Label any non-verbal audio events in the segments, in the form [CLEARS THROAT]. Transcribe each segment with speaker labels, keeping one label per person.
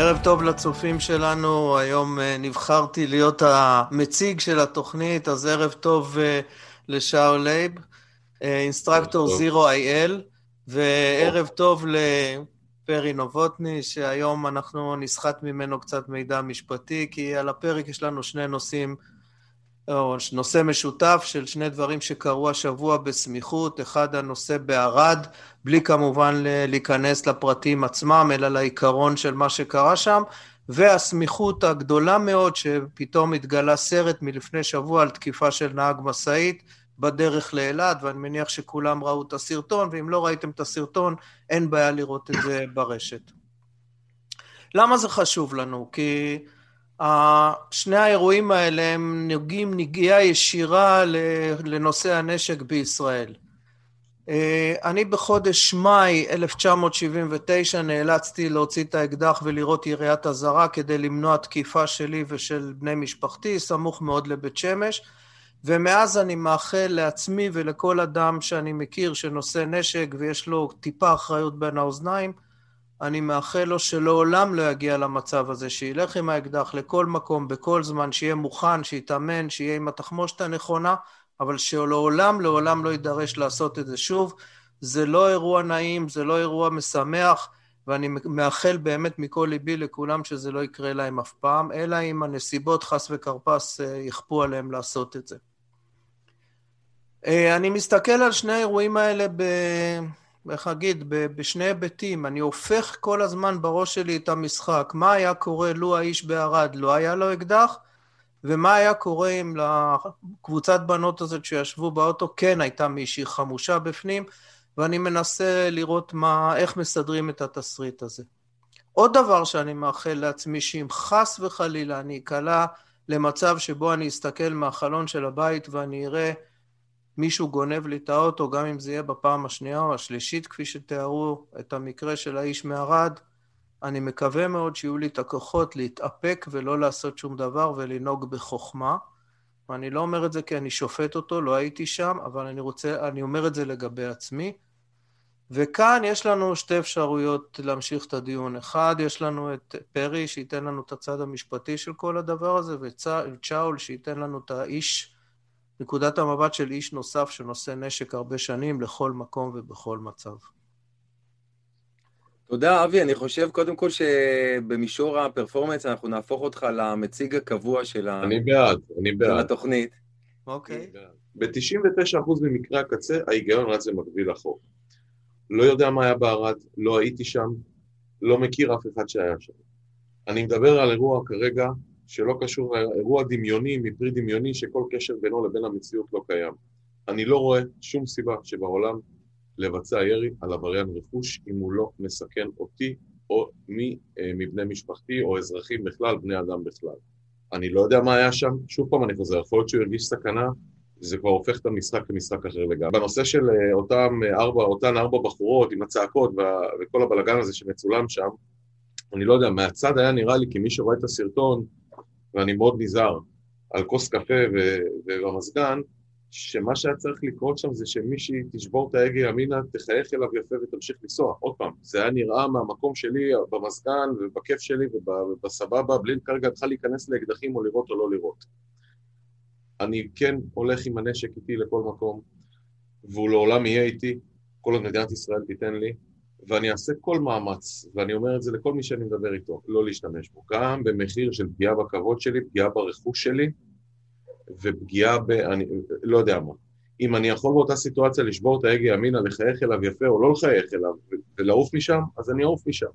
Speaker 1: ערב טוב לצופים שלנו, היום אה, נבחרתי להיות המציג של התוכנית, אז ערב טוב אה, לשאול לייב, Instructor Zero IL, וערב טוב לפרי נובוטני, שהיום אנחנו נסחט ממנו קצת מידע משפטי, כי על הפרק יש לנו שני נושאים או נושא משותף של שני דברים שקרו השבוע בסמיכות, אחד הנושא בערד, בלי כמובן להיכנס לפרטים עצמם, אלא לעיקרון של מה שקרה שם, והסמיכות הגדולה מאוד שפתאום התגלה סרט מלפני שבוע על תקיפה של נהג משאית בדרך לאילת, ואני מניח שכולם ראו את הסרטון, ואם לא ראיתם את הסרטון, אין בעיה לראות את זה ברשת. למה זה חשוב לנו? כי שני האירועים האלה הם נוגעים נגיעה ישירה לנושא הנשק בישראל. אה, אני בחודש מאי 1979 נאלצתי להוציא את האקדח ולירות יריית אזהרה כדי למנוע תקיפה שלי ושל בני משפחתי, סמוך מאוד לבית שמש, ומאז אני מאחל לעצמי ולכל אדם שאני מכיר שנושא נשק ויש לו טיפה אחריות בין האוזניים, אני מאחל לו שלעולם לא יגיע למצב הזה, שילך עם האקדח לכל מקום, בכל זמן, שיהיה מוכן, שיתאמן, שיהיה עם התחמושת הנכונה, אבל שלעולם, לעולם לא יידרש לעשות את זה שוב. זה לא אירוע נעים, זה לא אירוע משמח, ואני מאחל באמת מכל ליבי לכולם שזה לא יקרה להם אף פעם, אלא אם הנסיבות חס וכרפס אה, יכפו עליהם לעשות את זה. אה, אני מסתכל על שני האירועים האלה ב... איך להגיד, בשני היבטים. אני הופך כל הזמן בראש שלי את המשחק. מה היה קורה לו האיש בערד לא היה לו אקדח, ומה היה קורה אם לקבוצת בנות הזאת שישבו באוטו כן הייתה מישהי חמושה בפנים, ואני מנסה לראות מה, איך מסדרים את התסריט הזה. עוד דבר שאני מאחל לעצמי, שאם חס וחלילה אני אקלע למצב שבו אני אסתכל מהחלון של הבית ואני אראה מישהו גונב לי את האוטו, גם אם זה יהיה בפעם השנייה או השלישית, כפי שתיארו את המקרה של האיש מערד, אני מקווה מאוד שיהיו לי את הכוחות להתאפק ולא לעשות שום דבר ולנהוג בחוכמה. ואני לא אומר את זה כי אני שופט אותו, לא הייתי שם, אבל אני רוצה, אני אומר את זה לגבי עצמי. וכאן יש לנו שתי אפשרויות להמשיך את הדיון. אחד, יש לנו את פרי שייתן לנו את הצד המשפטי של כל הדבר הזה, וצ'אול שייתן לנו את האיש נקודת המבט של איש נוסף שנושא נשק הרבה שנים לכל מקום ובכל מצב.
Speaker 2: תודה, אבי. אני חושב קודם כל שבמישור הפרפורמנס אנחנו נהפוך אותך למציג הקבוע של,
Speaker 3: אני בעד, אני בעד.
Speaker 2: התוכנית.
Speaker 1: אוקיי.
Speaker 3: ב-99% ממקרי הקצה ההיגיון רץ במקביל לחוק. לא יודע מה היה בערד, לא הייתי שם, לא מכיר אף אחד שהיה שם. אני מדבר על אירוע כרגע שלא קשור לאירוע דמיוני מפרי דמיוני שכל קשר בינו לבין המציאות לא קיים. אני לא רואה שום סיבה שבעולם לבצע ירי על עבריין רכוש אם הוא לא מסכן אותי או מי אה, מבני משפחתי או אזרחים בכלל, בני אדם בכלל. אני לא יודע מה היה שם, שוב פעם אני חוזר, יכול להיות שהוא הרגיש סכנה, זה כבר הופך את המשחק למשחק אחר לגמרי. בנושא של אה, אותם ארבע, אותן ארבע בחורות עם הצעקות וכל הבלגן הזה שמצולם שם, אני לא יודע, מהצד היה נראה לי, כי מי שרואה את הסרטון, ואני מאוד נזהר, על כוס קפה ובמזגן, שמה שהיה צריך לקרות שם זה שמישהי תשבור את ההגה ימינה, תחייך אליו יפה ותמשיך לנסוע. עוד פעם, זה היה נראה מהמקום שלי, במזגן ובכיף שלי ובסבבה, בלי כרגע צריכה להיכנס לאקדחים או לראות או לא לראות. אני כן הולך עם הנשק איתי לכל מקום, והוא לעולם יהיה איתי, כל עוד מדינת ישראל תיתן לי, ואני אעשה כל מאמץ, ואני אומר את זה לכל מי שאני מדבר איתו, לא להשתמש בו, גם במחיר של פגיעה בכבוד שלי, פגיעה ברכוש שלי, ופגיעה ב... אני לא יודע מה. אם אני יכול באותה סיטואציה לשבור את ההגה ימינה, לחייך אליו יפה או לא לחייך אליו, ולעוף משם, אז אני אעוף משם.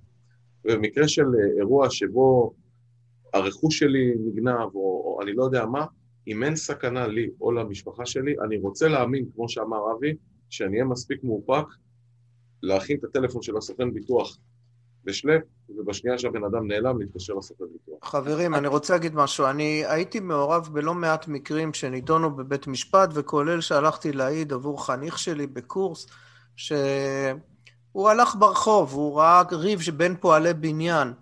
Speaker 3: ובמקרה של אירוע שבו הרכוש שלי נגנב, או, או אני לא יודע מה, אם אין סכנה לי או למשפחה שלי, אני רוצה להאמין, כמו שאמר אבי, שאני אהיה מספיק מאופק להכין את הטלפון של הסוכן ביטוח בשלב, ובשנייה שהבן אדם נעלם, להתקשר לסוכן ביטוח.
Speaker 1: חברים, אני רוצה להגיד משהו. אני הייתי מעורב בלא מעט מקרים שנידונו בבית משפט, וכולל שהלכתי להעיד עבור חניך שלי בקורס, שהוא הלך ברחוב, הוא ראה ריב שבין פועלי בניין,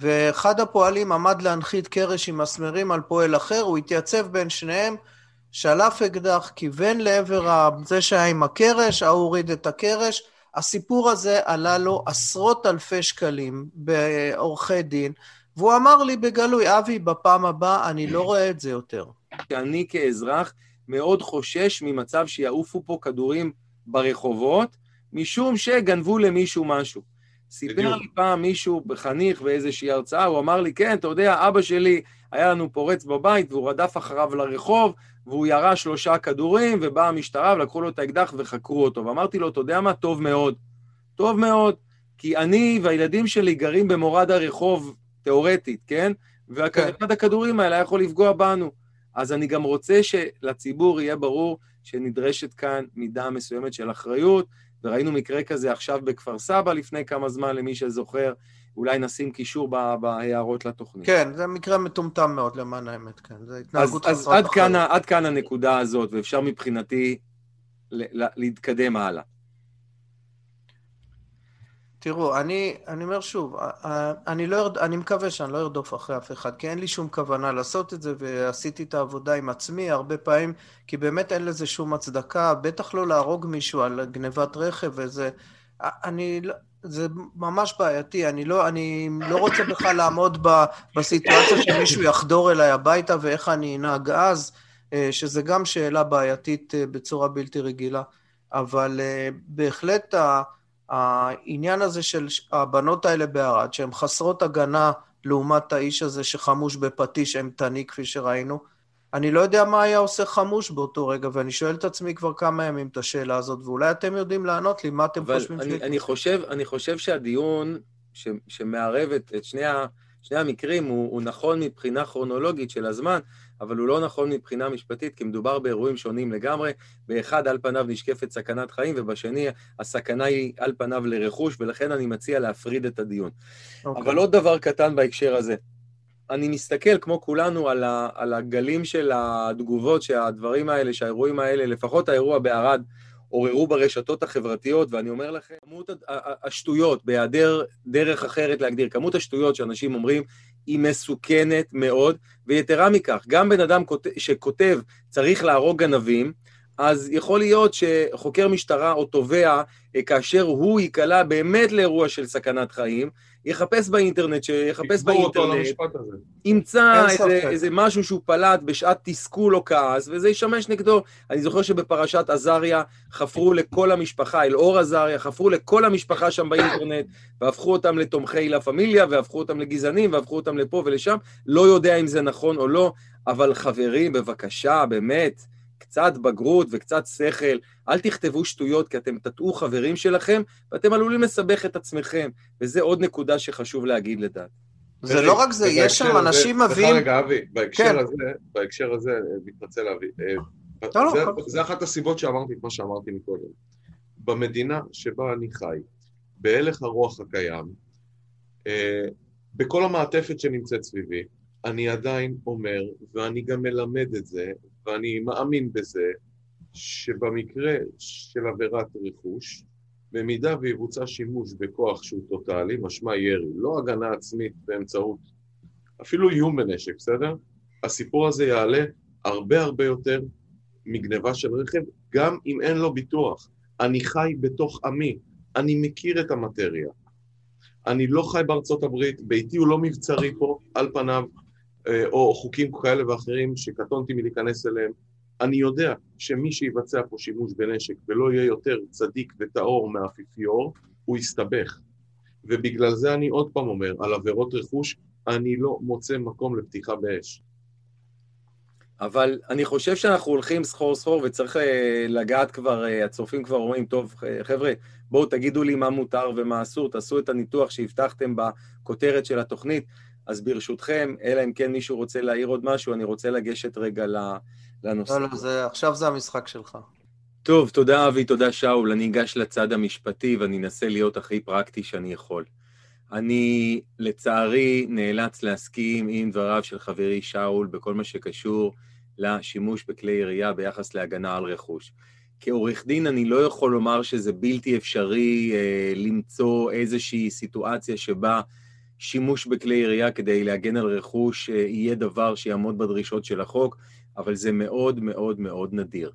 Speaker 1: ואחד הפועלים עמד להנחית קרש עם מסמרים על פועל אחר, הוא התייצב בין שניהם, שלף אקדח, כיוון לעבר זה שהיה עם הקרש, ההוא הוריד את הקרש, הסיפור הזה עלה לו עשרות אלפי שקלים בעורכי דין, והוא אמר לי בגלוי, אבי, בפעם הבאה אני לא רואה את זה יותר.
Speaker 2: שאני כאזרח מאוד חושש ממצב שיעופו פה כדורים ברחובות, משום שגנבו למישהו משהו. סיפר לי פעם מישהו בחניך באיזושהי הרצאה, הוא אמר לי, כן, אתה יודע, אבא שלי, היה לנו פורץ בבית, והוא רדף אחריו לרחוב, והוא ירה שלושה כדורים, ובאה המשטרה ולקחו לו את האקדח וחקרו אותו. ואמרתי לו, אתה יודע מה? טוב מאוד. טוב מאוד. כי אני והילדים שלי גרים במורד הרחוב, תיאורטית, כן? ואחד כן. הכדורים האלה היה יכול לפגוע בנו. אז אני גם רוצה שלציבור יהיה ברור שנדרשת כאן מידה מסוימת של אחריות, וראינו מקרה כזה עכשיו בכפר סבא לפני כמה זמן, למי שזוכר, אולי נשים קישור בהערות לתוכנית.
Speaker 1: כן, זה מקרה מטומטם מאוד למען האמת, כן, זה התנהגות
Speaker 2: חסרת אחריות. אז עד כאן, עד כאן הנקודה הזאת, ואפשר מבחינתי להתקדם הלאה.
Speaker 1: תראו, אני, אני אומר שוב, אני, לא ירד, אני מקווה שאני לא ארדוף אחרי אף אחד, כי אין לי שום כוונה לעשות את זה, ועשיתי את העבודה עם עצמי הרבה פעמים, כי באמת אין לזה שום הצדקה, בטח לא להרוג מישהו על גנבת רכב וזה... אני לא... זה ממש בעייתי, אני לא, אני לא רוצה בכלל לעמוד ב, בסיטואציה שמישהו יחדור אליי הביתה ואיך אני אנהג אז, אה, שזה גם שאלה בעייתית אה, בצורה בלתי רגילה, אבל אה, בהחלט העניין הזה של הבנות האלה בערד, שהן חסרות הגנה לעומת האיש הזה שחמוש בפטיש אימתני, כפי שראינו, אני לא יודע מה היה עושה חמוש באותו רגע, ואני שואל את עצמי כבר כמה ימים את השאלה הזאת, ואולי אתם יודעים לענות לי מה אתם חושבים
Speaker 2: אני, אני חושב, אני חושב שהדיון ש, שמערב את, את שני, ה, שני המקרים הוא, הוא נכון מבחינה כרונולוגית של הזמן, אבל הוא לא נכון מבחינה משפטית, כי מדובר באירועים שונים לגמרי. באחד על פניו נשקפת סכנת חיים, ובשני הסכנה היא על פניו לרכוש, ולכן אני מציע להפריד את הדיון. Okay. אוקיי. אבל עוד דבר קטן בהקשר הזה. אני מסתכל, כמו כולנו, על, ה, על הגלים של התגובות שהדברים האלה, שהאירועים האלה, לפחות האירוע בערד, עוררו ברשתות החברתיות, ואני אומר לכם, כמות השטויות, בהיעדר דרך אחרת להגדיר, כמות השטויות שאנשים אומרים, היא מסוכנת מאוד, ויתרה מכך, גם בן אדם שכותב צריך להרוג גנבים, אז יכול להיות שחוקר משטרה או תובע, אה, כאשר הוא ייקלע באמת לאירוע של סכנת חיים, יחפש באינטרנט, שיחפש באינטרנט, ימצא איזה, איזה משהו שהוא פלט בשעת תסכול או כעס, וזה ישמש נגדו. אני זוכר שבפרשת עזריה חפרו לכל המשפחה, אלאור עזריה, חפרו לכל המשפחה שם באינטרנט, והפכו אותם לתומכי לה פמיליה, והפכו אותם לגזענים, והפכו אותם לפה ולשם. לא יודע אם זה נכון או לא, אבל חברים, בבקשה, באמת, קצת בגרות וקצת שכל, אל תכתבו שטויות כי אתם תטעו חברים שלכם ואתם עלולים לסבך את עצמכם, וזה עוד נקודה שחשוב להגיד לדעת.
Speaker 1: זה לא רק זה, יש שם אנשים מביאים...
Speaker 3: סליחה רגע, אבי, בהקשר כן. הזה, בהקשר הזה, מתנצל אבי, אה, לא, לא, זה, זה אחת הסיבות שאמרתי את מה שאמרתי מקודם. במדינה שבה אני חי, בהלך הרוח הקיים, אה, בכל המעטפת שנמצאת סביבי, אני עדיין אומר, ואני גם מלמד את זה, ואני מאמין בזה, שבמקרה של עבירת רכוש, במידה ויבוצע שימוש בכוח שהוא טוטאלי, משמע ירי, לא הגנה עצמית באמצעות, אפילו איום בנשק, בסדר? הסיפור הזה יעלה הרבה הרבה יותר מגניבה של רכב, גם אם אין לו ביטוח. אני חי בתוך עמי, אני מכיר את המטריה. אני לא חי בארצות הברית, ביתי הוא לא מבצרי פה, על פניו, או חוקים כאלה ואחרים שקטונתי מלהיכנס אליהם. אני יודע שמי שיבצע פה שימוש בנשק ולא יהיה יותר צדיק וטהור מהאפיפיור, הוא יסתבך. ובגלל זה אני עוד פעם אומר, על עבירות רכוש, אני לא מוצא מקום לפתיחה באש.
Speaker 2: אבל אני חושב שאנחנו הולכים סחור סחור וצריך אה, לגעת כבר, אה, הצופים כבר אומרים, טוב, חבר'ה, בואו תגידו לי מה מותר ומה אסור, תעשו את הניתוח שהבטחתם בכותרת של התוכנית. אז ברשותכם, אלא אם כן מישהו רוצה להעיר עוד משהו, אני רוצה לגשת רגע לנושא.
Speaker 1: לא, לא, זה, עכשיו זה המשחק שלך.
Speaker 2: טוב, תודה אבי, תודה שאול. אני אגש לצד המשפטי ואני אנסה להיות הכי פרקטי שאני יכול. אני, לצערי, נאלץ להסכים עם דבריו של חברי שאול בכל מה שקשור לשימוש בכלי ירייה ביחס להגנה על רכוש. כעורך דין אני לא יכול לומר שזה בלתי אפשרי אה, למצוא איזושהי סיטואציה שבה שימוש בכלי ירייה כדי להגן על רכוש אה, יהיה דבר שיעמוד בדרישות של החוק, אבל זה מאוד מאוד מאוד נדיר.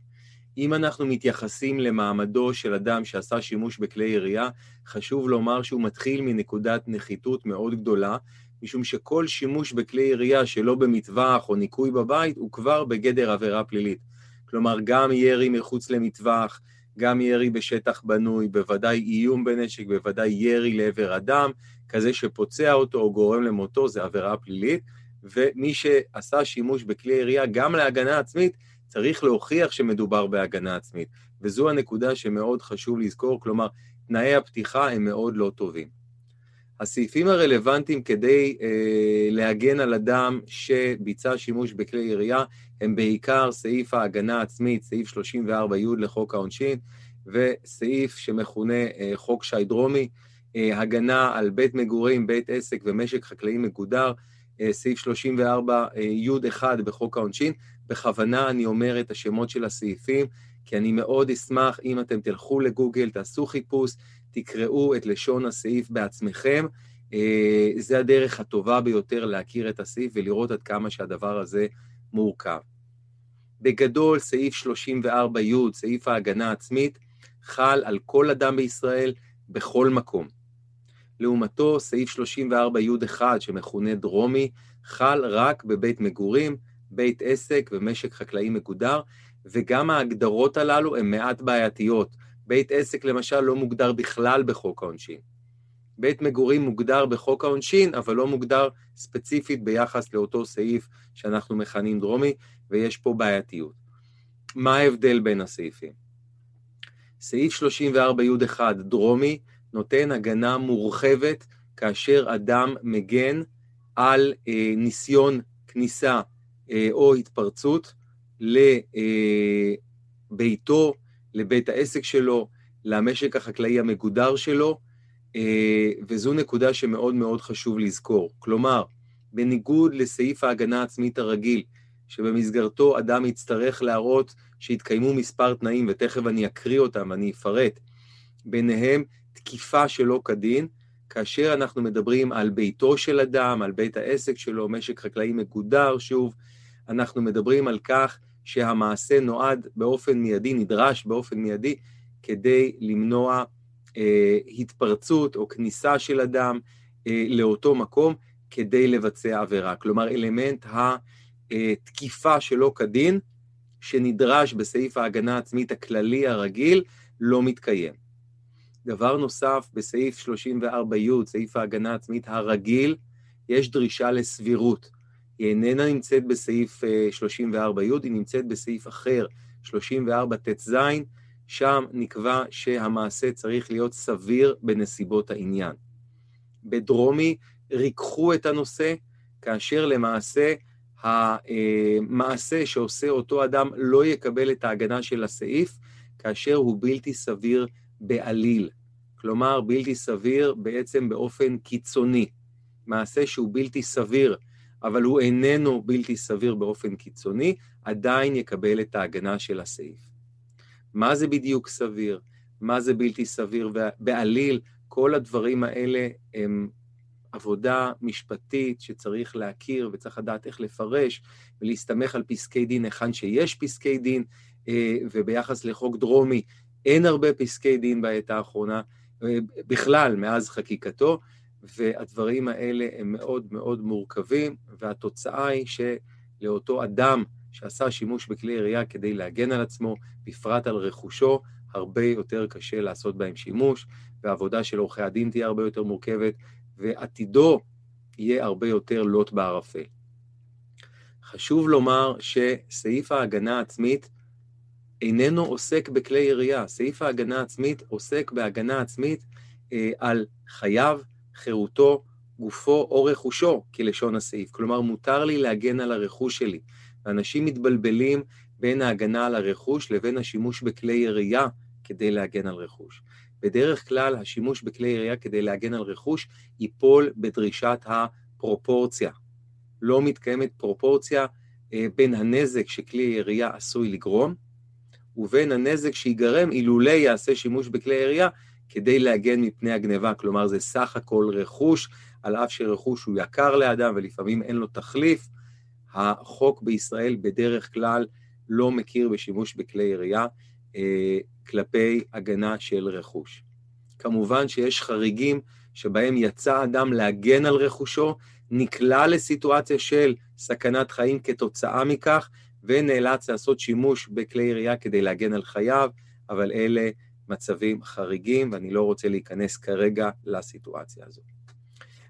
Speaker 2: אם אנחנו מתייחסים למעמדו של אדם שעשה שימוש בכלי ירייה, חשוב לומר שהוא מתחיל מנקודת נחיתות מאוד גדולה, משום שכל שימוש בכלי ירייה שלא במטווח או ניקוי בבית הוא כבר בגדר עבירה פלילית. כלומר, גם ירי מחוץ למטווח, גם ירי בשטח בנוי, בוודאי איום בנשק, בוודאי ירי לעבר אדם, כזה שפוצע אותו או גורם למותו, זה עבירה פלילית. ומי שעשה שימוש בכלי ירייה גם להגנה עצמית, צריך להוכיח שמדובר בהגנה עצמית. וזו הנקודה שמאוד חשוב לזכור, כלומר, תנאי הפתיחה הם מאוד לא טובים. הסעיפים הרלוונטיים כדי אה, להגן על אדם שביצע שימוש בכלי ירייה הם בעיקר סעיף ההגנה העצמית, סעיף 34י לחוק העונשין, וסעיף שמכונה אה, חוק שי דרומי, הגנה על בית מגורים, בית עסק ומשק חקלאי מגודר, אה, סעיף 34י1 אה, בחוק העונשין. בכוונה אני אומר את השמות של הסעיפים, כי אני מאוד אשמח אם אתם תלכו לגוגל, תעשו חיפוש, תקראו את לשון הסעיף בעצמכם. אה, זה הדרך הטובה ביותר להכיר את הסעיף ולראות עד כמה שהדבר הזה מורכב. בגדול, סעיף 34י, סעיף ההגנה העצמית, חל על כל אדם בישראל בכל מקום. לעומתו, סעיף 34י1, שמכונה דרומי, חל רק בבית מגורים, בית עסק ומשק חקלאי מגודר, וגם ההגדרות הללו הן מעט בעייתיות. בית עסק למשל לא מוגדר בכלל בחוק העונשין. בית מגורים מוגדר בחוק העונשין, אבל לא מוגדר ספציפית ביחס לאותו סעיף שאנחנו מכנים דרומי, ויש פה בעייתיות. מה ההבדל בין הסעיפים? סעיף 34י1 דרומי נותן הגנה מורחבת כאשר אדם מגן על אה, ניסיון כניסה אה, או התפרצות לביתו, לבית העסק שלו, למשק החקלאי המגודר שלו, אה, וזו נקודה שמאוד מאוד חשוב לזכור. כלומר, בניגוד לסעיף ההגנה העצמית הרגיל, שבמסגרתו אדם יצטרך להראות שהתקיימו מספר תנאים, ותכף אני אקריא אותם, אני אפרט, ביניהם תקיפה שלא כדין, כאשר אנחנו מדברים על ביתו של אדם, על בית העסק שלו, משק חקלאי מגודר, שוב, אנחנו מדברים על כך שהמעשה נועד באופן מיידי, נדרש באופן מיידי, כדי למנוע אה, התפרצות או כניסה של אדם אה, לאותו מקום כדי לבצע עבירה. כלומר, אלמנט התקיפה שלא כדין, שנדרש בסעיף ההגנה העצמית הכללי הרגיל, לא מתקיים. דבר נוסף, בסעיף 34י, סעיף ההגנה העצמית הרגיל, יש דרישה לסבירות. היא איננה נמצאת בסעיף 34י, אה, היא נמצאת בסעיף אחר, 34טז, שם נקבע שהמעשה צריך להיות סביר בנסיבות העניין. בדרומי ריככו את הנושא, כאשר למעשה המעשה שעושה אותו אדם לא יקבל את ההגנה של הסעיף, כאשר הוא בלתי סביר בעליל. כלומר, בלתי סביר בעצם באופן קיצוני. מעשה שהוא בלתי סביר, אבל הוא איננו בלתי סביר באופן קיצוני, עדיין יקבל את ההגנה של הסעיף. מה זה בדיוק סביר? מה זה בלתי סביר בעליל? כל הדברים האלה הם עבודה משפטית שצריך להכיר וצריך לדעת איך לפרש ולהסתמך על פסקי דין היכן שיש פסקי דין, אה, וביחס לחוק דרומי אין הרבה פסקי דין בעת האחרונה, בכלל, מאז חקיקתו, והדברים האלה הם מאוד מאוד מורכבים, והתוצאה היא שלאותו אדם שעשה שימוש בכלי ירייה כדי להגן על עצמו, בפרט על רכושו, הרבה יותר קשה לעשות בהם שימוש, והעבודה של עורכי הדין תהיה הרבה יותר מורכבת, ועתידו יהיה הרבה יותר לוט בערפל. חשוב לומר שסעיף ההגנה העצמית איננו עוסק בכלי ירייה. סעיף ההגנה העצמית עוסק בהגנה עצמית אה, על חייו, חירותו, גופו או רכושו, כלשון הסעיף. כלומר, מותר לי להגן על הרכוש שלי. ואנשים מתבלבלים בין ההגנה על הרכוש לבין השימוש בכלי ירייה כדי להגן על רכוש. בדרך כלל, השימוש בכלי ירייה כדי להגן על רכוש ייפול בדרישת הפרופורציה. לא מתקיימת פרופורציה אה, בין הנזק שכלי ירייה עשוי לגרום, ובין הנזק שיגרם אילולא יעשה שימוש בכלי ירייה כדי להגן מפני הגניבה. כלומר, זה סך הכל רכוש, על אף שרכוש הוא יקר לאדם ולפעמים אין לו תחליף. החוק בישראל בדרך כלל לא מכיר בשימוש בכלי ירייה אה, כלפי הגנה של רכוש. כמובן שיש חריגים שבהם יצא אדם להגן על רכושו, נקלע לסיטואציה של סכנת חיים כתוצאה מכך, ונאלץ לעשות שימוש בכלי ירייה כדי להגן על חייו, אבל אלה מצבים חריגים, ואני לא רוצה להיכנס כרגע לסיטואציה הזאת.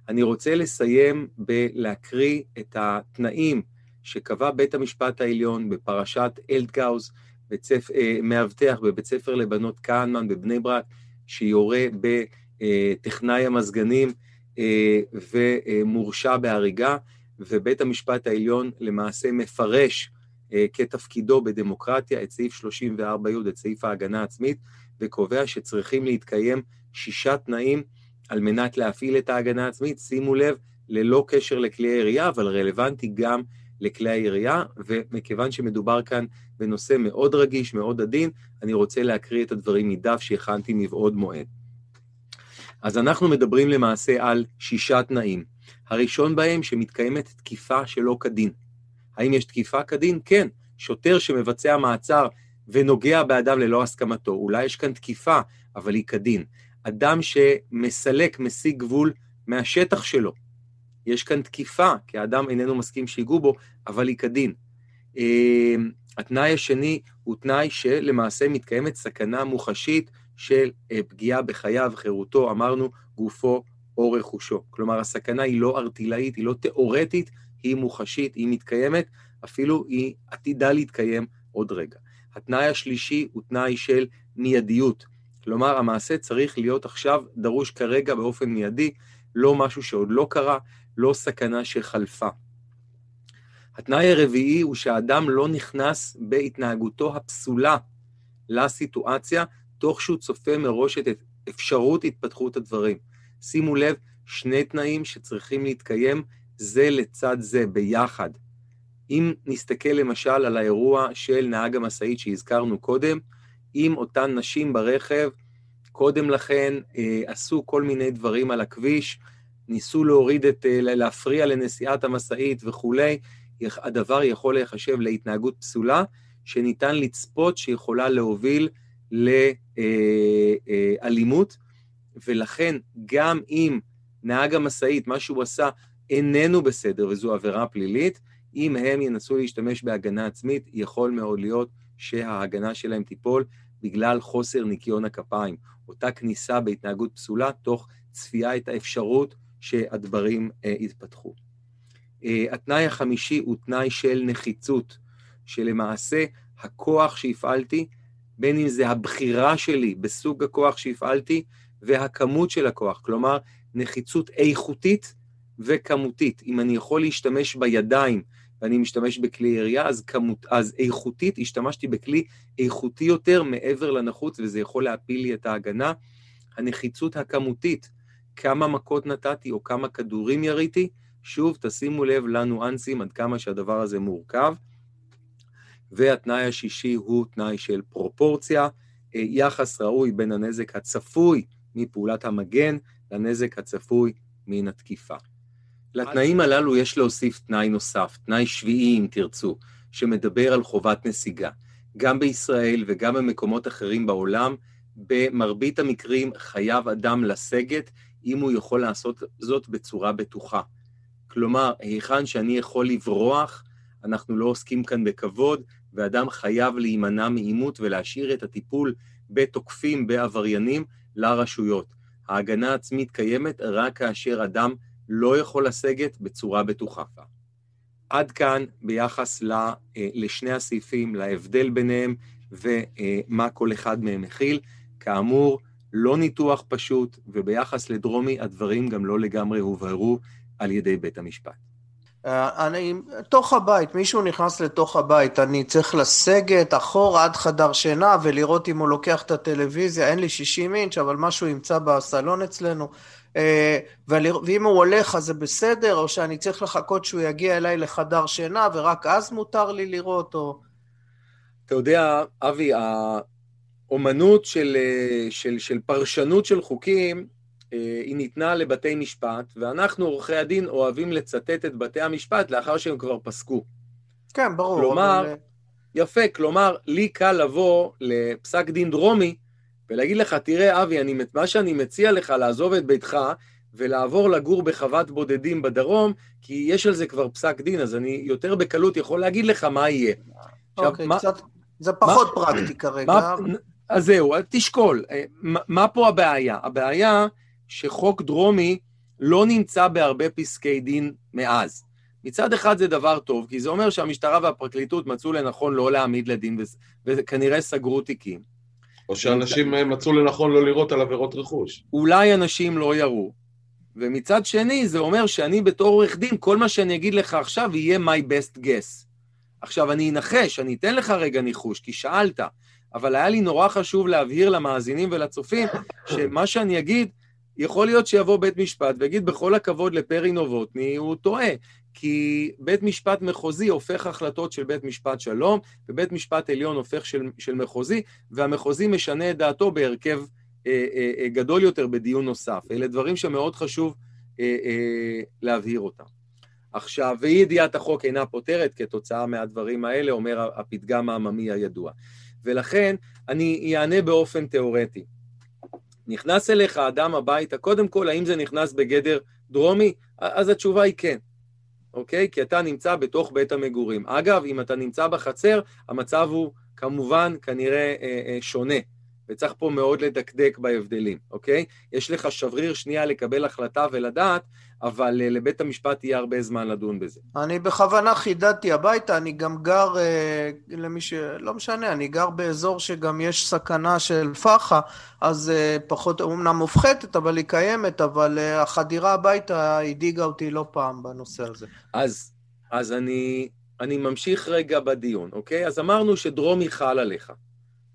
Speaker 2: אני רוצה לסיים בלהקריא את התנאים שקבע בית המשפט העליון בפרשת אלדגאוז, אה, מאבטח בבית ספר לבנות כהנמן בבני ברק, שיורה בטכנאי המזגנים אה, ומורשע בהריגה, ובית המשפט העליון למעשה מפרש כתפקידו בדמוקרטיה את סעיף 34י, את סעיף ההגנה העצמית, וקובע שצריכים להתקיים שישה תנאים על מנת להפעיל את ההגנה העצמית. שימו לב, ללא קשר לכלי הירייה, אבל רלוונטי גם לכלי הירייה, ומכיוון שמדובר כאן בנושא מאוד רגיש, מאוד עדין, אני רוצה להקריא את הדברים מדף שהכנתי מבעוד מועד. אז אנחנו מדברים למעשה על שישה תנאים. הראשון בהם שמתקיימת תקיפה שלא כדין. האם יש תקיפה כדין? כן. שוטר שמבצע מעצר ונוגע באדם ללא הסכמתו, אולי יש כאן תקיפה, אבל היא כדין. אדם שמסלק, משיג גבול מהשטח שלו, יש כאן תקיפה, כי האדם איננו מסכים שיגעו בו, אבל היא כדין. אמ, התנאי השני הוא תנאי שלמעשה מתקיימת סכנה מוחשית של אה, פגיעה בחייו, חירותו, אמרנו, גופו או רכושו. כלומר, הסכנה היא לא ארטילאית, היא לא תיאורטית, היא מוחשית, היא מתקיימת, אפילו היא עתידה להתקיים עוד רגע. התנאי השלישי הוא תנאי של מיידיות. כלומר, המעשה צריך להיות עכשיו דרוש כרגע באופן מיידי, לא משהו שעוד לא קרה, לא סכנה שחלפה. התנאי הרביעי הוא שהאדם לא נכנס בהתנהגותו הפסולה לסיטואציה, תוך שהוא צופה מראש את אפשרות התפתחות הדברים. שימו לב, שני תנאים שצריכים להתקיים זה לצד זה, ביחד. אם נסתכל למשל על האירוע של נהג המשאית שהזכרנו קודם, אם אותן נשים ברכב קודם לכן אה, עשו כל מיני דברים על הכביש, ניסו להוריד את, אה, להפריע לנסיעת המשאית וכולי, הדבר יכול להיחשב להתנהגות פסולה, שניתן לצפות שיכולה להוביל לאלימות, אה, ולכן גם אם נהג המשאית, מה שהוא עשה, איננו בסדר וזו עבירה פלילית, אם הם ינסו להשתמש בהגנה עצמית, יכול מאוד להיות שההגנה שלהם תיפול בגלל חוסר ניקיון הכפיים, אותה כניסה בהתנהגות פסולה, תוך צפייה את האפשרות שהדברים אה, יתפתחו. אה, התנאי החמישי הוא תנאי של נחיצות, שלמעשה הכוח שהפעלתי, בין אם זה הבחירה שלי בסוג הכוח שהפעלתי והכמות של הכוח, כלומר נחיצות איכותית וכמותית. אם אני יכול להשתמש בידיים ואני משתמש בכלי ירייה, אז, כמות, אז איכותית השתמשתי בכלי איכותי יותר מעבר לנחוץ, וזה יכול להפיל לי את ההגנה. הנחיצות הכמותית, כמה מכות נתתי או כמה כדורים יריתי, שוב, תשימו לב לניואנסים עד כמה שהדבר הזה מורכב. והתנאי השישי הוא תנאי של פרופורציה, אה, יחס ראוי בין הנזק הצפוי מפעולת המגן לנזק הצפוי מן התקיפה. לתנאים הללו יש להוסיף תנאי נוסף, תנאי שביעי אם תרצו, שמדבר על חובת נסיגה. גם בישראל וגם במקומות אחרים בעולם, במרבית המקרים חייב אדם לסגת אם הוא יכול לעשות זאת בצורה בטוחה. כלומר, היכן שאני יכול לברוח, אנחנו לא עוסקים כאן בכבוד, ואדם חייב להימנע מעימות ולהשאיר את הטיפול בתוקפים, בעבריינים, לרשויות. ההגנה העצמית קיימת רק כאשר אדם לא יכול לסגת בצורה בטוחה. עד כאן ביחס אה, לשני הסעיפים, להבדל ביניהם ומה כל אחד מהם מכיל. כאמור, לא ניתוח פשוט, וביחס לדרומי הדברים גם לא לגמרי הובהרו על ידי בית המשפט.
Speaker 1: אה, אני, תוך הבית, מישהו נכנס לתוך הבית, אני צריך לסגת אחורה עד חדר שינה ולראות אם הוא לוקח את הטלוויזיה, אין לי 60 אינץ', אבל משהו ימצא בסלון אצלנו, ואם הוא הולך אז זה בסדר, או שאני צריך לחכות שהוא יגיע אליי לחדר שינה ורק אז מותר לי לראות, או...
Speaker 2: אתה יודע, אבי, האומנות של, אה, של, של פרשנות של חוקים, אה, היא ניתנה לבתי משפט, ואנחנו, עורכי הדין, אוהבים לצטט את בתי המשפט לאחר שהם כבר פסקו.
Speaker 1: כן, ברור.
Speaker 2: כלומר, אבל... יפה, כלומר, לי קל לבוא לפסק דין דרומי ולהגיד לך, תראה, אבי, אני, מה שאני מציע לך, לעזוב את ביתך ולעבור לגור בחוות בודדים בדרום, כי יש על זה כבר פסק דין, אז אני יותר בקלות יכול להגיד לך מה יהיה.
Speaker 1: אוקיי, עכשיו, קצת, זה פחות מה, פרקטי כרגע. מה,
Speaker 2: אז זהו, תשקול. אה, מה, מה פה הבעיה? הבעיה שחוק דרומי לא נמצא בהרבה פסקי דין מאז. מצד אחד זה דבר טוב, כי זה אומר שהמשטרה והפרקליטות מצאו לנכון לא להעמיד לדין, וכנראה סגרו תיקים.
Speaker 3: או שאנשים מצאו לנכון לא לראות על עבירות רכוש.
Speaker 2: אולי אנשים לא יראו. ומצד שני, זה אומר שאני בתור עורך דין, כל מה שאני אגיד לך עכשיו יהיה my best guess. עכשיו, אני אנחש, אני אתן לך רגע ניחוש, כי שאלת, אבל היה לי נורא חשוב להבהיר למאזינים ולצופים, שמה שאני אגיד, יכול להיות שיבוא בית משפט ויגיד, בכל הכבוד לפרי נובוטני, הוא טועה. כי בית משפט מחוזי הופך החלטות של בית משפט שלום, ובית משפט עליון הופך של, של מחוזי, והמחוזי משנה את דעתו בהרכב אה, אה, אה, גדול יותר בדיון נוסף. אלה דברים שמאוד חשוב אה, אה, להבהיר אותם. עכשיו, ואי ידיעת החוק אינה פותרת כתוצאה מהדברים האלה, אומר הפתגם העממי הידוע. ולכן אני אענה באופן תיאורטי. נכנס אליך אדם הביתה, קודם כל, האם זה נכנס בגדר דרומי? אז התשובה היא כן. אוקיי? כי אתה נמצא בתוך בית המגורים. אגב, אם אתה נמצא בחצר, המצב הוא כמובן כנראה אה, אה, שונה, וצריך פה מאוד לדקדק בהבדלים, אוקיי? יש לך שבריר שנייה לקבל החלטה ולדעת, אבל uh, לבית המשפט יהיה הרבה זמן לדון בזה.
Speaker 1: אני בכוונה חידדתי הביתה, אני גם גר, uh, למי ש... לא משנה, אני גר באזור שגם יש סכנה של פח"ע, אז uh, פחות, אומנם מופחתת, אבל היא קיימת, אבל החדירה הביתה הדאיגה אותי לא פעם בנושא הזה.
Speaker 2: אז, אז אני, אני ממשיך רגע בדיון, אוקיי? אז אמרנו שדרומי חל עליך,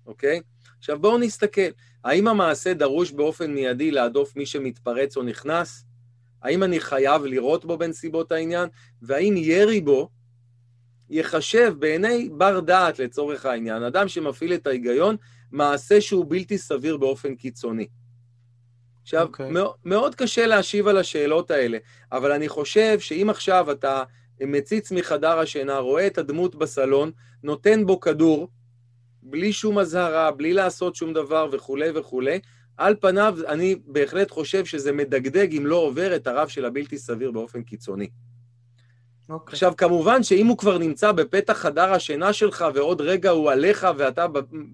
Speaker 2: אוקיי? עכשיו בואו נסתכל, האם המעשה דרוש באופן מיידי להדוף מי שמתפרץ או נכנס? האם אני חייב לראות בו בנסיבות העניין? והאם ירי בו ייחשב בעיני בר דעת לצורך העניין, אדם שמפעיל את ההיגיון, מעשה שהוא בלתי סביר באופן קיצוני. עכשיו, okay. אוקיי. מאוד, מאוד קשה להשיב על השאלות האלה, אבל אני חושב שאם עכשיו אתה מציץ מחדר השינה, רואה את הדמות בסלון, נותן בו כדור, בלי שום אזהרה, בלי לעשות שום דבר וכולי וכולי, על פניו אני בהחלט חושב שזה מדגדג אם לא עובר את הרף של הבלתי סביר באופן קיצוני. Okay. אוקיי. עכשיו, כמובן שאם הוא כבר נמצא בפתח חדר השינה שלך ועוד רגע הוא עליך ואתה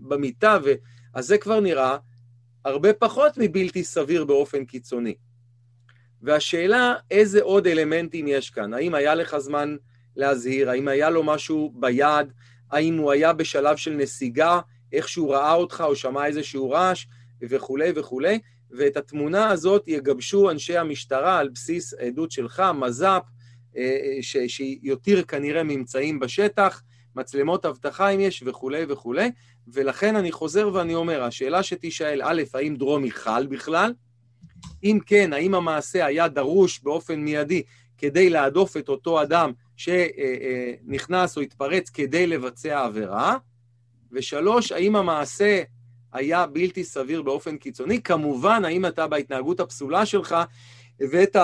Speaker 2: במיטה, ו... אז זה כבר נראה הרבה פחות מבלתי סביר באופן קיצוני. והשאלה, איזה עוד אלמנטים יש כאן? האם היה לך זמן להזהיר? האם היה לו משהו ביד? האם הוא היה בשלב של נסיגה, איך שהוא ראה אותך או שמע איזשהו רעש וכולי וכולי, ואת התמונה הזאת יגבשו אנשי המשטרה על בסיס העדות שלך, מז"פ, אה, שיותיר כנראה ממצאים בשטח, מצלמות אבטחה אם יש וכולי וכולי, ולכן אני חוזר ואני אומר, השאלה שתישאל, א', האם דרומי חל בכלל? אם כן, האם המעשה היה דרוש באופן מיידי כדי להדוף את אותו אדם שנכנס או התפרץ כדי לבצע עבירה, ושלוש, האם המעשה היה בלתי סביר באופן קיצוני? כמובן, האם אתה בהתנהגות הפסולה שלך הבאת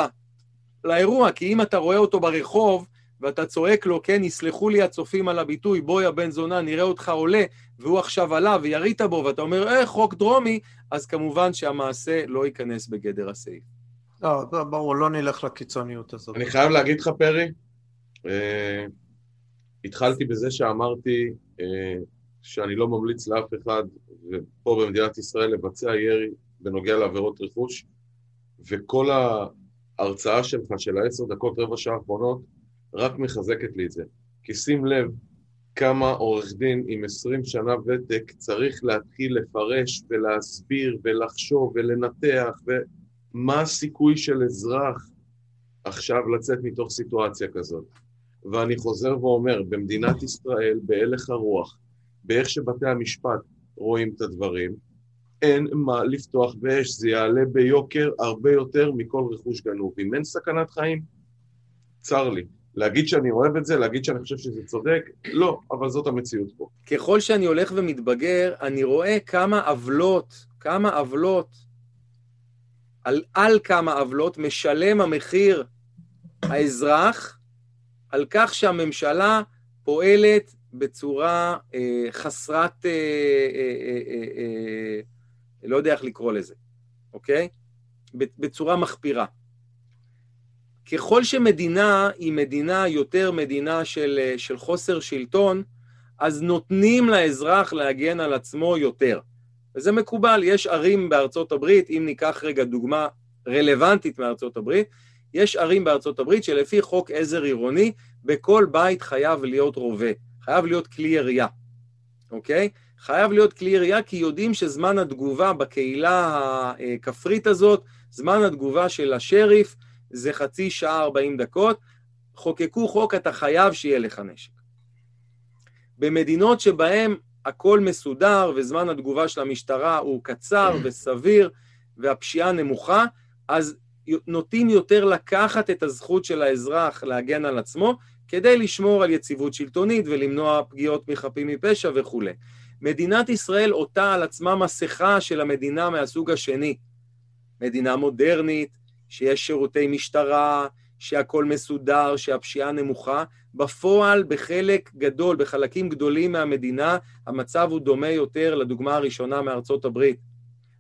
Speaker 2: לאירוע, כי אם אתה רואה אותו ברחוב ואתה צועק לו, כן, יסלחו לי הצופים על הביטוי, בואי הבן זונה, נראה אותך עולה, והוא עכשיו עלה וירית בו, ואתה אומר, אה, חוק דרומי, אז כמובן שהמעשה לא ייכנס בגדר הסעיף.
Speaker 1: לא, ברור, לא נלך לקיצוניות הזאת.
Speaker 3: אני חייב להגיד לך, פרי, Uh, התחלתי בזה שאמרתי uh, שאני לא ממליץ לאף אחד, פה במדינת ישראל, לבצע ירי בנוגע לעבירות רכוש, וכל ההרצאה שלך של העשר דקות, רבע שעה האחרונות, רק מחזקת לי את זה. כי שים לב כמה עורך דין עם עשרים שנה ותק צריך להתחיל לפרש ולהסביר ולחשוב ולנתח, ומה הסיכוי של אזרח עכשיו לצאת מתוך סיטואציה כזאת. ואני חוזר ואומר, במדינת ישראל, בהלך הרוח, באיך שבתי המשפט רואים את הדברים, אין מה לפתוח באש, זה יעלה ביוקר הרבה יותר מכל רכוש גנוב. אם אין סכנת חיים, צר לי. להגיד שאני אוהב את זה, להגיד שאני חושב שזה צודק, לא, אבל זאת המציאות פה.
Speaker 2: ככל שאני הולך ומתבגר, אני רואה כמה עוולות, כמה עוולות, על, על כמה עוולות משלם המחיר האזרח על כך שהממשלה פועלת בצורה אה, חסרת, אה, אה, אה, אה, לא יודע איך לקרוא לזה, אוקיי? בצורה מחפירה. ככל שמדינה היא מדינה יותר מדינה של, אה, של חוסר שלטון, אז נותנים לאזרח להגן על עצמו יותר. וזה מקובל, יש ערים בארצות הברית, אם ניקח רגע דוגמה רלוונטית מארצות הברית, יש ערים בארצות הברית שלפי חוק עזר עירוני, בכל בית חייב להיות רובה, חייב להיות כלי ירייה, אוקיי? חייב להיות כלי ירייה כי יודעים שזמן התגובה בקהילה הכפרית הזאת, זמן התגובה של השריף זה חצי שעה 40 דקות, חוקקו חוק, אתה חייב שיהיה לך נשק. במדינות שבהן הכל מסודר וזמן התגובה של המשטרה הוא קצר [CLEARS THROAT] וסביר והפשיעה נמוכה, אז נוטים יותר לקחת את הזכות של האזרח להגן על עצמו כדי לשמור על יציבות שלטונית ולמנוע פגיעות מחפים מפשע וכולי. מדינת ישראל עוטה על עצמה מסכה של המדינה מהסוג השני. מדינה מודרנית, שיש שירותי משטרה, שהכל מסודר, שהפשיעה נמוכה. בפועל, בחלק גדול, בחלקים גדולים מהמדינה, המצב הוא דומה יותר לדוגמה הראשונה מארצות הברית.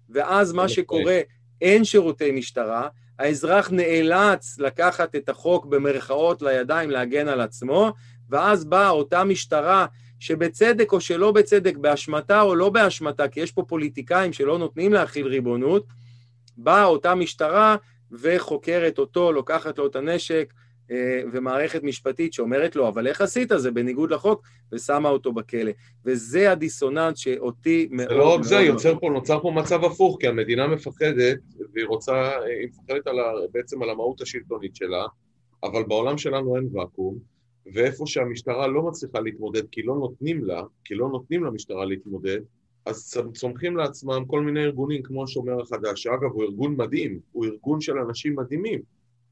Speaker 2: ואז מה שקורה, אין שירותי משטרה, האזרח נאלץ לקחת את החוק במרכאות לידיים להגן על עצמו, ואז באה אותה משטרה שבצדק או שלא בצדק, באשמתה או לא באשמתה, כי יש פה פוליטיקאים שלא נותנים להכיל ריבונות, באה אותה משטרה וחוקרת אותו, לוקחת לו את הנשק, ומערכת משפטית שאומרת לו, אבל איך עשית? זה בניגוד לחוק, ושמה אותו בכלא. וזה הדיסוננס שאותי מאוד...
Speaker 3: זה לא רק זה, יוצר פה, נוצר פה מצב הפוך, כי המדינה מפחדת, והיא רוצה, היא מפחדת על ה, בעצם על המהות השלטונית שלה, אבל בעולם שלנו אין ואקום, ואיפה שהמשטרה לא מצליחה להתמודד כי לא נותנים לה, כי לא נותנים למשטרה להתמודד, אז צומחים לעצמם כל מיני ארגונים כמו השומר החדש, שאגב הוא ארגון מדהים, הוא ארגון של אנשים מדהימים,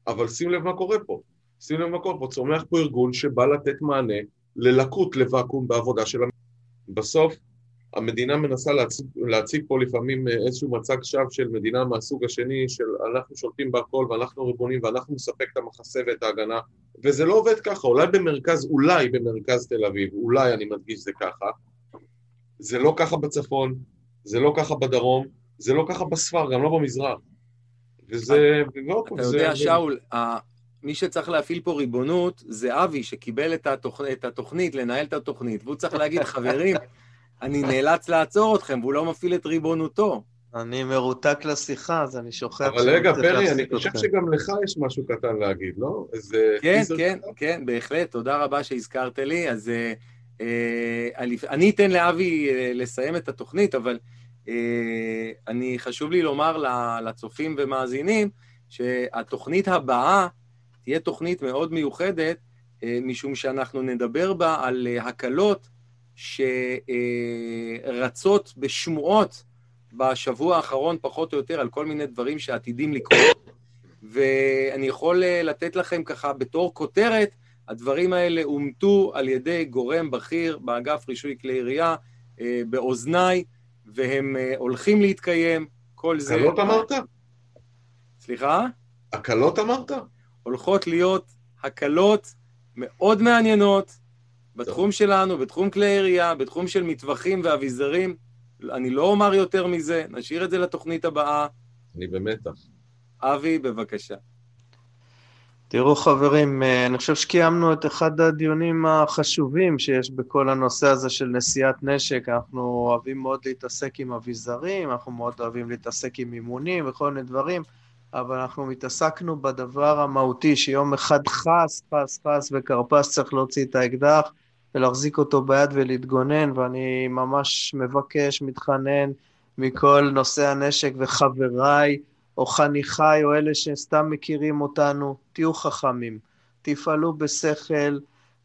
Speaker 3: אבל שים לב מה קורה פה. שים לב מה קורה פה, צומח פה ארגון שבא לתת מענה ללקות, לוואקום בעבודה של המדינה. בסוף המדינה מנסה להציג, להציג פה לפעמים איזשהו מצג שווא של מדינה מהסוג השני, של אנחנו שולטים בהכל ואנחנו ריבונים ואנחנו נספק את המחסה ואת ההגנה, וזה לא עובד ככה, אולי במרכז, אולי במרכז תל אביב, אולי אני מדגיש זה ככה, זה לא ככה בצפון, זה לא ככה בדרום, זה לא ככה בספר, גם לא במזרח. וזה...
Speaker 2: אתה יודע, שאול, מי שצריך להפעיל פה ריבונות זה אבי, שקיבל את, התוכ... את התוכנית, לנהל את התוכנית, והוא צריך להגיד, [LAUGHS] חברים, אני נאלץ לעצור אתכם, והוא לא מפעיל את ריבונותו.
Speaker 1: אני מרותק לשיחה, אז אני שוכח...
Speaker 3: אבל רגע, פרי, אני חושב שגם לך יש משהו קטן להגיד, לא? איזה...
Speaker 2: כן, כן, כן, בהחלט, תודה רבה שהזכרת לי. אז uh, אני אתן לאבי uh, לסיים את התוכנית, אבל uh, אני, חשוב לי לומר לצופים ומאזינים, שהתוכנית הבאה, תהיה תוכנית מאוד מיוחדת, אה, משום שאנחנו נדבר בה על אה, הקלות שרצות בשמועות בשבוע האחרון, פחות או יותר, על כל מיני דברים שעתידים לקרות. ואני יכול אה, לתת לכם ככה בתור כותרת, הדברים האלה אומתו על ידי גורם בכיר באגף רישוי כלי ירייה, באוזניי, והם הולכים להתקיים, כל זה...
Speaker 3: הקלות אמרת?
Speaker 2: סליחה?
Speaker 3: הקלות אמרת?
Speaker 2: הולכות להיות הקלות מאוד מעניינות בתחום שלנו, בתחום כלי ירייה, בתחום של מטווחים ואביזרים. אני לא אומר יותר מזה, נשאיר את זה לתוכנית הבאה.
Speaker 3: אני במתח.
Speaker 2: אבי, בבקשה.
Speaker 1: תראו חברים, אה, אני חושב שקיימנו את אחד הדיונים החשובים שיש בכל הנושא הזה של נשיאת נשק. אנחנו אוהבים מאוד להתעסק עם אביזרים, אנחנו מאוד אוהבים להתעסק עם אימונים וכל מיני דברים. אבל אנחנו מתעסקנו בדבר המהותי, שיום אחד חס, חס, חס וכרפס צריך להוציא את האקדח ולהחזיק אותו ביד ולהתגונן, ואני ממש מבקש, מתחנן מכל נושאי הנשק וחבריי, או חניכיי, או אלה שסתם מכירים אותנו, תהיו חכמים, תפעלו בשכל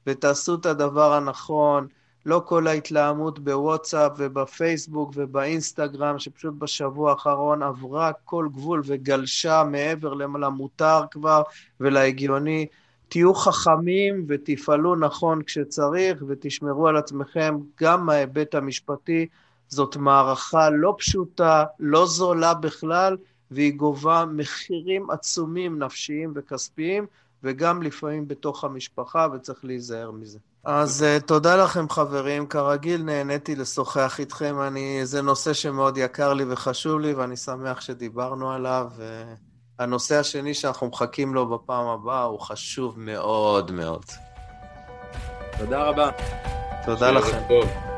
Speaker 1: ותעשו את הדבר הנכון. לא כל ההתלהמות בוואטסאפ ובפייסבוק ובאינסטגרם, שפשוט בשבוע האחרון עברה כל גבול וגלשה מעבר למותר כבר ולהגיוני. תהיו חכמים ותפעלו נכון כשצריך ותשמרו על עצמכם גם מההיבט המשפטי. זאת מערכה לא פשוטה, לא זולה בכלל, והיא גובה מחירים עצומים נפשיים וכספיים, וגם לפעמים בתוך המשפחה, וצריך להיזהר מזה. אז uh, תודה לכם, חברים. כרגיל, נהניתי לשוחח איתכם. אני, זה נושא שמאוד יקר לי וחשוב לי, ואני שמח שדיברנו עליו. הנושא השני שאנחנו מחכים לו בפעם הבאה הוא חשוב מאוד מאוד.
Speaker 2: תודה רבה.
Speaker 1: תודה לכם. טוב.